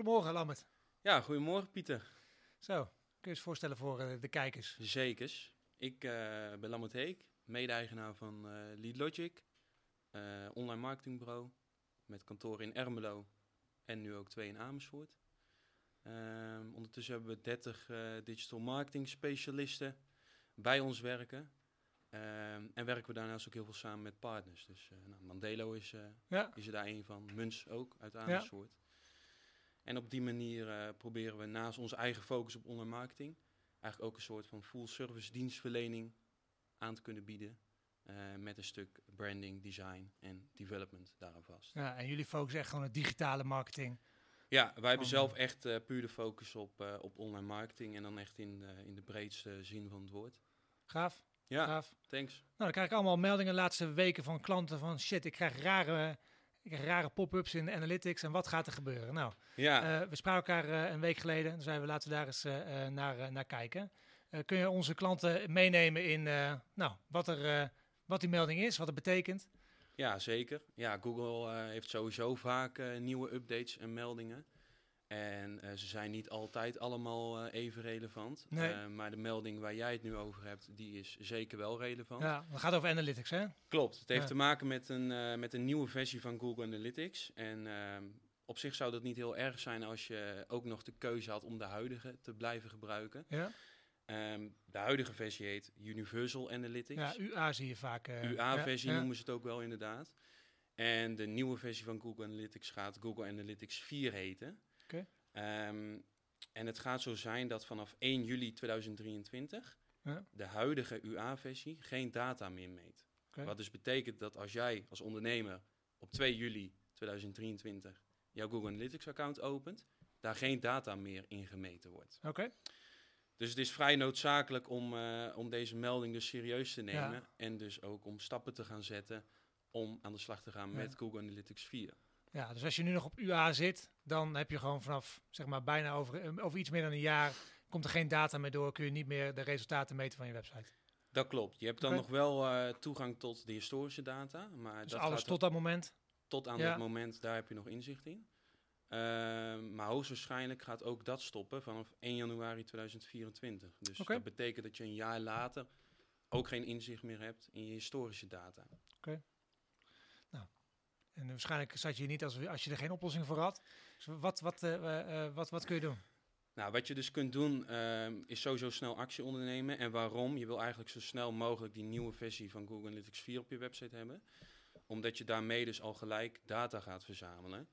Goedemorgen, Lammert. Ja, goedemorgen Pieter. Zo, kun je eens voorstellen voor eh, de kijkers? Zekers. Ik eh, ben Lammert Heek, mede-eigenaar van eh Lead Logic, eh, online marketingbureau met kantoor in Ermelo en nu ook twee in Amersfoort. Ehm, ondertussen hebben we 30 eh, digital marketing specialisten bij ons werken. Ehm, en werken we daarnaast ook heel veel samen met partners. Dus nou, Mandelo is, Ja, is er daar een van, Muns ook uit Amersfoort. En op die manier eh, proberen we naast onze eigen focus op online marketing eigenlijk ook een soort van full service dienstverlening aan te kunnen bieden. eh, met een stuk branding, design en development daaraan vast. ja, en jullie focussen echt gewoon op digitale marketing. Ja, wij hebben zelf man. echt eh, puur de focus op, eh, op online marketing en dan echt in, eh, in de breedste zin van het woord. Gaaf, Ja, gaaf. thanks. Nou, dan krijg ik allemaal meldingen de laatste weken van klanten van shit, ik krijg rare, ik krijg rare pop-ups in analytics en wat gaat er gebeuren? Nou, Ja, eh, we spraken elkaar eh, een week geleden, zeiden we laten we daar eens eh, naar, naar kijken. Kun je onze klanten meenemen in nou, wat, er, wat die melding is, wat het betekent? Ja, zeker. Ja, Google heeft sowieso vaak nieuwe updates en meldingen. En eh, ze zijn niet altijd allemaal eh, even relevant. Nee. Eh, maar de melding waar jij het nu over hebt, die is zeker wel relevant. Ja, het gaat over analytics, hè? Klopt. Het heeft Ja. te maken met een, met een nieuwe versie van Google Analytics. En ehm, op zich zou dat niet heel erg zijn als je ook nog de keuze had om de huidige te blijven gebruiken. Ja, Ehm, de huidige versie heet Universal Analytics. ja UA zie je vaak. UA-versie ja. noemen ze het ook wel inderdaad. En de nieuwe versie van Google Analytics gaat Google Analytics 4 heten. Oké. Ehm, en het gaat zo zijn dat vanaf 1 juli 2023 Ja. de huidige UA-versie geen data meer meet. Wat dus betekent dat als jij als ondernemer op 2 juli 2023 jouw Google Analytics account opent, daar geen data meer in gemeten wordt. Oké, Dus het is vrij noodzakelijk om, eh, om deze melding dus serieus te nemen. Ja. En dus ook om stappen te gaan zetten om aan de slag te gaan Ja. met Google Analytics 4. Ja, dus als je nu nog op UA zit, dan heb je gewoon vanaf zeg maar bijna over, eh, over iets meer dan een jaar, komt er geen data meer door, kun je niet meer de resultaten meten van je website. Dat klopt. Je hebt dan Oké. nog wel eh, toegang tot de historische data. Maar Dus dat alles tot dat moment. tot aan Ja. dat moment, daar heb je nog inzicht in. Ehm, maar hoogstwaarschijnlijk gaat ook dat stoppen vanaf 1 januari 2024. Dus Oké. dat betekent dat je een jaar later ook geen inzicht meer hebt in je historische data. En waarschijnlijk zat je hier niet als, als je er geen oplossing voor had. Dus wat, wat, eh, eh, eh, wat, wat kun je doen? Nou, wat je dus kunt doen, ehm, is sowieso snel actie ondernemen. En waarom? Je wil eigenlijk zo snel mogelijk die nieuwe versie van Google Analytics 4 op je website hebben. Omdat je daarmee dus al gelijk data gaat verzamelen.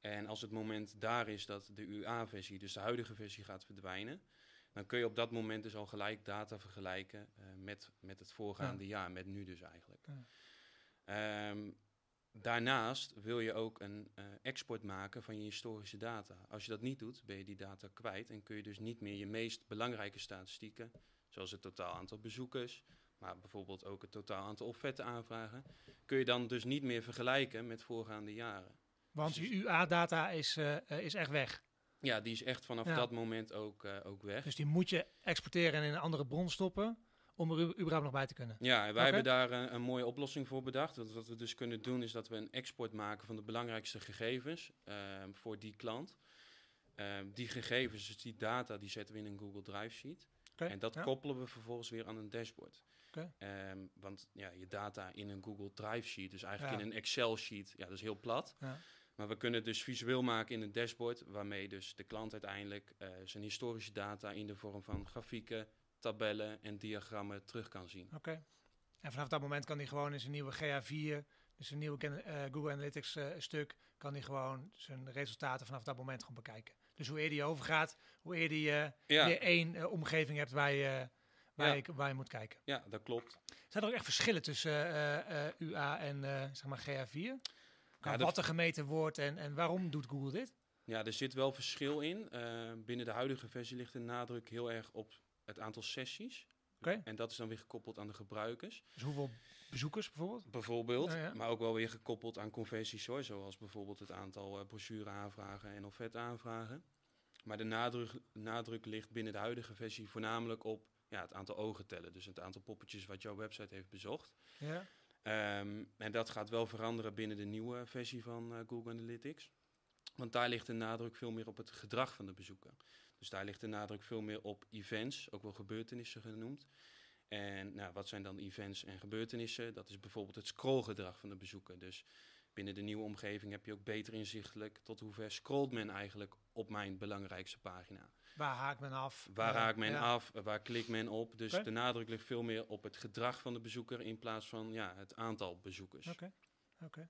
En als het moment daar is dat de UA-versie, dus de huidige versie, gaat verdwijnen, dan kun je op dat moment dus al gelijk data vergelijken met, met het voorgaande jaar, met nu dus eigenlijk. Ja. Ehm, daarnaast wil je ook een eh, export maken van je historische data. Als je dat niet doet, ben je die data kwijt en kun je dus niet meer je meest belangrijke statistieken, zoals het totaal aantal bezoekers, maar bijvoorbeeld ook het totaal aantal offerte aanvragen, kun je dan dus niet meer vergelijken met voorgaande jaren. Want je UA-data is, eh, is echt weg. Ja, die is echt vanaf Ja. dat moment ook, eh, ook weg. Dus die moet je exporteren en in een andere bron stoppen om er überhaupt nog bij te kunnen. Ja, wij hebben daar een, een mooie oplossing voor bedacht. Want wat we dus kunnen doen is dat we een export maken van de belangrijkste gegevens ehm, voor die klant. Ehm, die gegevens, dus die data, die zetten we in een Google Drive sheet. En dat ja. koppelen we vervolgens weer aan een dashboard. Oké. Ehm, want ja, je data in een Google Drive sheet, dus eigenlijk Ja. in een Excel sheet, ja, dat is heel plat. Ja. Maar we kunnen het dus visueel maken in een dashboard, waarmee dus de klant uiteindelijk eh, zijn historische data in de vorm van grafieken, tabellen en diagrammen terug kan zien. Oké. En vanaf dat moment kan hij gewoon in zijn nieuwe GA4, dus zijn nieuwe eh, Google Analytics eh, stuk, kan hij gewoon zijn resultaten vanaf dat moment gewoon bekijken. Dus hoe eerder je overgaat, hoe eerder je Ja. weer één eh, omgeving hebt waar je, waar, Ja. je, waar je moet kijken. Ja, dat klopt. Zijn er ook echt verschillen tussen UA en zeg maar GA4? Qua Ja, de- wat er gemeten wordt en, en waarom doet Google dit? Ja, er zit wel verschil in. Binnen de huidige versie ligt de nadruk heel erg op het aantal sessies. En dat is dan weer gekoppeld aan de gebruikers. Dus hoeveel bezoekers bijvoorbeeld? Bijvoorbeeld, Ja, ja. maar ook wel weer gekoppeld aan conversies hoor. Zoals bijvoorbeeld het aantal eh brochure aanvragen en offerte aanvragen. Maar de nadruk, nadruk ligt binnen de huidige versie voornamelijk op ja, het aantal ogen tellen. Dus het aantal poppetjes wat jouw website heeft bezocht. Ja. Ehm, en dat gaat wel veranderen binnen de nieuwe versie van eh, Google Analytics. Want daar ligt de nadruk veel meer op het gedrag van de bezoeker. Dus daar ligt de nadruk veel meer op events, ook wel gebeurtenissen genoemd. En nou, wat zijn dan events en gebeurtenissen? Dat is bijvoorbeeld het scrollgedrag van de bezoeker. Dus binnen de nieuwe omgeving heb je ook beter inzichtelijk tot hoe ver scrolt men eigenlijk op mijn belangrijkste pagina. Waar haakt men af? Waar Ja, raakt men ja. af? Waar klikt men op? Dus de nadruk ligt veel meer op het gedrag van de bezoeker in plaats van ja, het aantal bezoekers. Oké, oké.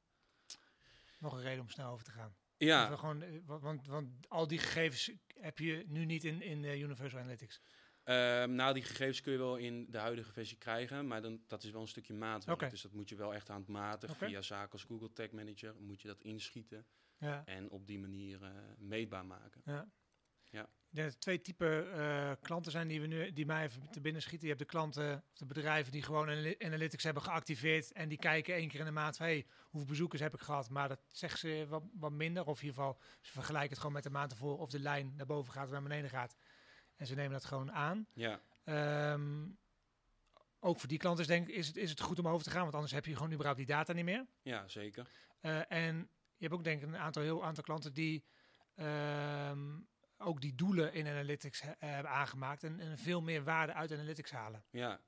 Nog een reden om snel over te gaan. Ja, gewoon, eh, wa- want, want al die gegevens heb je nu niet in, in eh, Universal Analytics. Ehm, nou, die gegevens kun je wel in de huidige versie krijgen, maar dan, dat is wel een stukje maatwerk. Dus dat moet je wel echt handmatig Oké. via zaken als Google Tag Manager moet je dat inschieten Ja, en op die manier eh, meetbaar maken. ja. Ja. Ik denk dat er twee typen eh, klanten zijn die, we nu, die mij even te binnen schieten. Je hebt de klanten, of de bedrijven die gewoon analytics hebben geactiveerd. En die kijken één keer in de maand van, hey, hoeveel bezoekers heb ik gehad? Maar dat zeggen ze wat, wat minder. Of in ieder geval, ze vergelijken het gewoon met de maand ervoor. Of de lijn naar boven gaat of naar beneden gaat. En ze nemen dat gewoon aan. Ja, Ehm, ook voor die klanten is, denk, is, het, is het goed om over te gaan. Want anders heb je gewoon überhaupt die data niet meer. ja, zeker. Eh, en je hebt ook denk ik een aantal, heel aantal klanten die ehm, ook die doelen in analytics he- hebben aangemaakt en, en veel meer waarde uit analytics halen. Ja.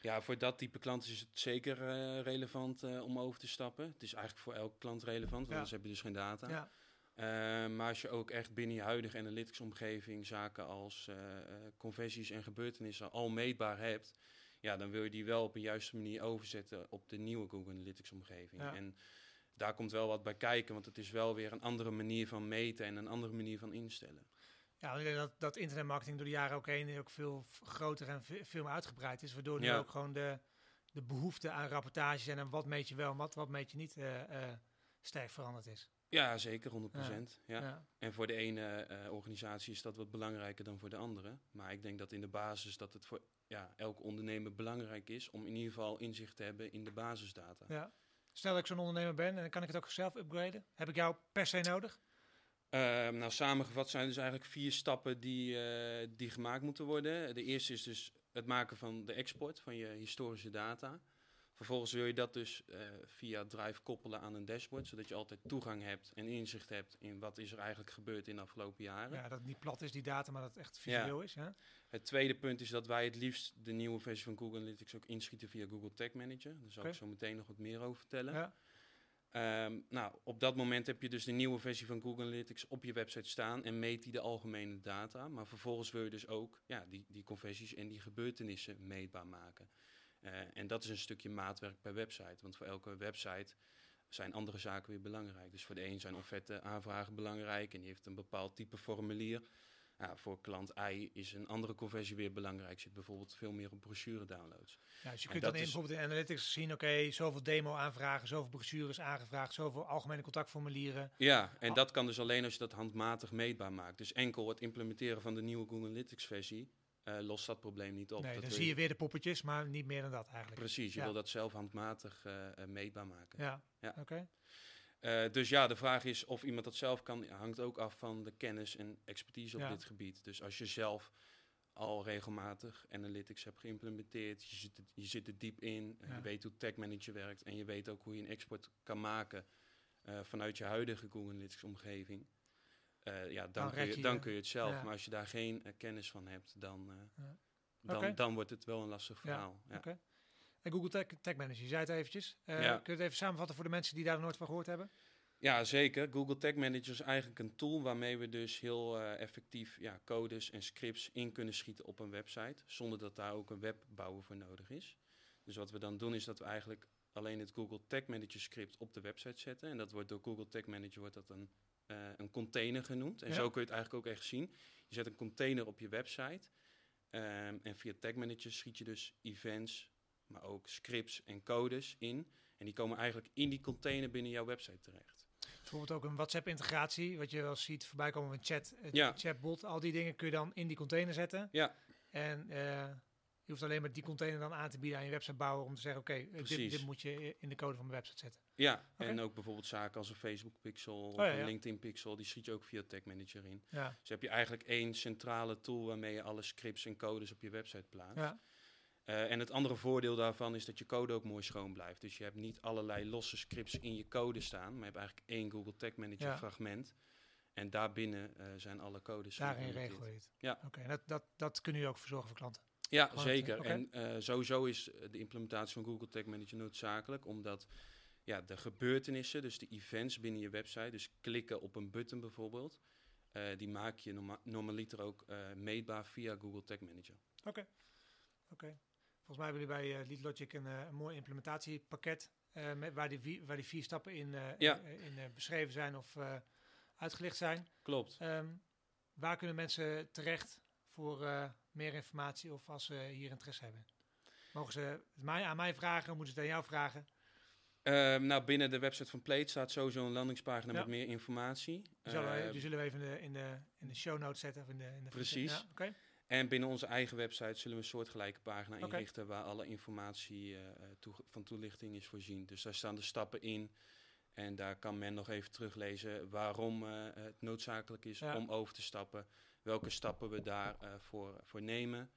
ja, voor dat type klanten is het zeker eh, relevant eh, om over te stappen. Het is eigenlijk voor elke klant relevant, want Ja. anders heb je dus geen data. Ja, Eh, maar als je ook echt binnen je huidige analytics omgeving zaken als eh, eh, conversies en gebeurtenissen al meetbaar hebt, ja, dan wil je die wel op een juiste manier overzetten op de nieuwe Google Analytics omgeving. Ja. En daar komt wel wat bij kijken, want het is wel weer een andere manier van meten en een andere manier van instellen. Ja want ik denk dat, dat internetmarketing door de jaren ook heen ook veel groter en ve- veel meer uitgebreid is. Waardoor nu Ja. ook gewoon de, de behoefte aan rapportages en aan wat meet je wel en wat, wat meet je niet eh, eh, sterk veranderd is. Ja, zeker, 100%. Ja. Ja. En voor de ene eh, organisatie is dat wat belangrijker dan voor de andere. Maar ik denk dat in de basis dat het voor ja, elke ondernemer belangrijk is om in ieder geval inzicht te hebben in de basisdata. Ja. Stel dat ik zo'n ondernemer ben en dan kan ik het ook zelf upgraden. Heb ik jou per se nodig? Ehm, nou, samengevat zijn dus eigenlijk vier stappen die, eh, die gemaakt moeten worden. De eerste is dus het maken van de export van je historische data. Vervolgens wil je dat dus eh, via Drive koppelen aan een dashboard, zodat je altijd toegang hebt en inzicht hebt in wat is er eigenlijk gebeurd in de afgelopen jaren. Ja, dat het niet plat is die data, maar dat het echt visueel is. Ja? Het tweede punt is dat wij het liefst de nieuwe versie van Google Analytics ook inschieten via Google Tag Manager. Daar zal ik zo meteen nog wat meer over vertellen. Ja. Ehm, nou, op dat moment heb je dus de nieuwe versie van Google Analytics op je website staan en meet die de algemene data. Maar vervolgens wil je dus ook ja, die, die conversies en die gebeurtenissen meetbaar maken. Eh, en dat is een stukje maatwerk per website. Want voor elke website zijn andere zaken weer belangrijk. Dus voor de een zijn offerte aanvragen belangrijk en die heeft een bepaald type formulier. Ja, voor klant I is een andere conversie weer belangrijk. Zit bijvoorbeeld veel meer op brochure downloads. Ja, dus je kunt dan in, is- bijvoorbeeld in analytics zien, oké, zoveel demo aanvragen, zoveel brochures aangevraagd, zoveel algemene contactformulieren. Ja, en Ah. dat kan dus alleen als je dat handmatig meetbaar maakt. Dus enkel het implementeren van de nieuwe Google Analytics versie eh, lost dat probleem niet op. nee, Dat dan zie je weer de poppetjes, maar niet meer dan dat eigenlijk. Precies, je Ja. wil dat zelf handmatig eh, eh, meetbaar maken. Ja, Ja. oké. Eh, dus ja, de vraag is of iemand dat zelf kan, hangt ook af van de kennis en expertise op Ja. dit gebied. Dus als je zelf al regelmatig analytics hebt geïmplementeerd, je zit, er- je zit er diep in, Ja. je weet hoe Tag Manager werkt en je weet ook hoe je een export kan maken eh, vanuit je huidige Google Analytics omgeving. eh, ja, dan, Dan kun je, je dan kun je het zelf. Ja. Maar als je daar geen kennis van hebt, dan, dan, dan wordt het wel een lastig verhaal. En Google Tag, Tag Manager, je zei het eventjes. Eh, Ja. Kun je het even samenvatten voor de mensen die daar nooit van gehoord hebben? Ja, zeker. Google Tag Manager is eigenlijk een tool waarmee we dus heel eh, effectief ja, codes en scripts in kunnen schieten op een website, zonder dat daar ook een webbouwer voor nodig is. Dus wat we dan doen is dat we eigenlijk alleen het Google Tag Manager script op de website zetten. En dat wordt door Google Tag Manager wordt dat een, eh, een container genoemd. En Ja. zo kun je het eigenlijk ook echt zien. Je zet een container op je website. ehm, en via Tag Manager schiet je dus events, maar ook scripts en codes in. En die komen eigenlijk in die container binnen jouw website terecht. Bijvoorbeeld ook een WhatsApp-integratie, wat je wel ziet voorbij komen met chat, eh, Ja. chatbot. Al die dingen kun je dan in die container zetten. Ja. En eh, je hoeft alleen maar die container dan aan te bieden aan je websitebouwer om te zeggen, oké, eh, dit, dit moet je in de code van mijn website zetten. Ja, en ook bijvoorbeeld zaken als een Facebook pixel of ja, een. LinkedIn pixel, die schiet je ook via Tag Manager in. Ja, Dus heb je eigenlijk één centrale tool waarmee je alle scripts en codes op je website plaatst. Eh, en het andere voordeel daarvan is dat je code ook mooi schoon blijft. Dus je hebt niet allerlei losse scripts in je code staan, maar je hebt eigenlijk één Google Tag Manager Ja. fragment. En daarbinnen eh, zijn alle codes. Daarin regel je het. Ja. Oké, dat, dat, dat kunnen jullie ook verzorgen voor klanten. Ja, Gewoon zeker. het, En eh, sowieso is de implementatie van Google Tag Manager noodzakelijk, omdat ja, de gebeurtenissen, dus de events binnen je website, dus klikken op een button bijvoorbeeld, eh, die maak je norma normaliter ook eh, meetbaar via Google Tag Manager. Oké. Volgens mij hebben jullie bij uh, LeadLogic een, eh, een mooi implementatiepakket eh, met, waar, die, waar die vier stappen in, eh, Ja. in, eh, beschreven zijn of eh, uitgelicht zijn. Klopt. Ehm, waar kunnen mensen terecht voor eh, meer informatie of als ze hier interesse hebben? Mogen ze mij, aan mij vragen? Moeten ze het aan jou vragen? Ehm, nou, binnen de website van Plate staat sowieso een landingspagina Ja. met meer informatie. Die zullen, we, Ehm, die zullen we even in de, in de, in de show notes zetten. Of in de, in de Precies. Ja. En binnen onze eigen website zullen we een soortgelijke pagina inrichten waar alle informatie eh, eh, van toelichting is voorzien. Dus daar staan de stappen in. En daar kan men nog even teruglezen waarom eh, het noodzakelijk is Ja. om over te stappen. Welke stappen we daarvoor voor, voor nemen.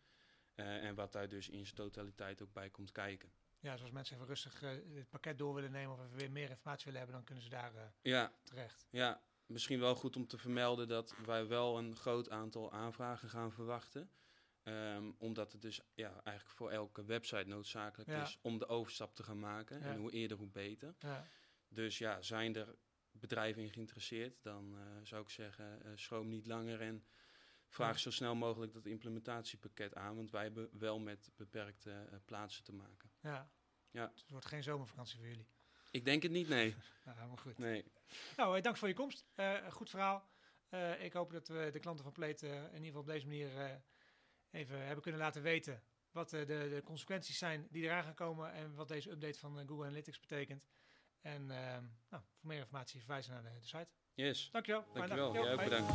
en wat daar dus in zijn totaliteit ook bij komt kijken. Ja, zoals mensen even rustig het pakket door willen nemen of even weer meer informatie willen hebben, dan kunnen ze daar Ja, terecht. ja, misschien wel goed om te vermelden dat wij wel een groot aantal aanvragen gaan verwachten. Ehm, omdat het dus ja, eigenlijk voor elke website noodzakelijk Ja. is om de overstap te gaan maken. Ja. En hoe eerder, hoe beter. Ja. Dus ja, zijn er bedrijven in geïnteresseerd, dan eh, zou ik zeggen, eh, schroom niet langer en vraag zo snel mogelijk dat implementatiepakket aan. Want wij hebben wel met beperkte eh, plaatsen te maken. Ja. Ja. Dus het wordt geen zomervakantie voor jullie. Ik denk het niet, nee. Nou, helemaal goed. nee. Nou, eh, dank voor je komst. Eh, goed verhaal. Eh, ik hoop dat we de klanten van Plate eh, in ieder geval op deze manier even hebben kunnen laten weten wat de, de consequenties zijn die eraan gaan komen en wat deze update van Google Analytics betekent. En nou, voor meer informatie verwijzen naar de, de site. Yes. Dankjewel. Dankjewel. Jij ook bedankt.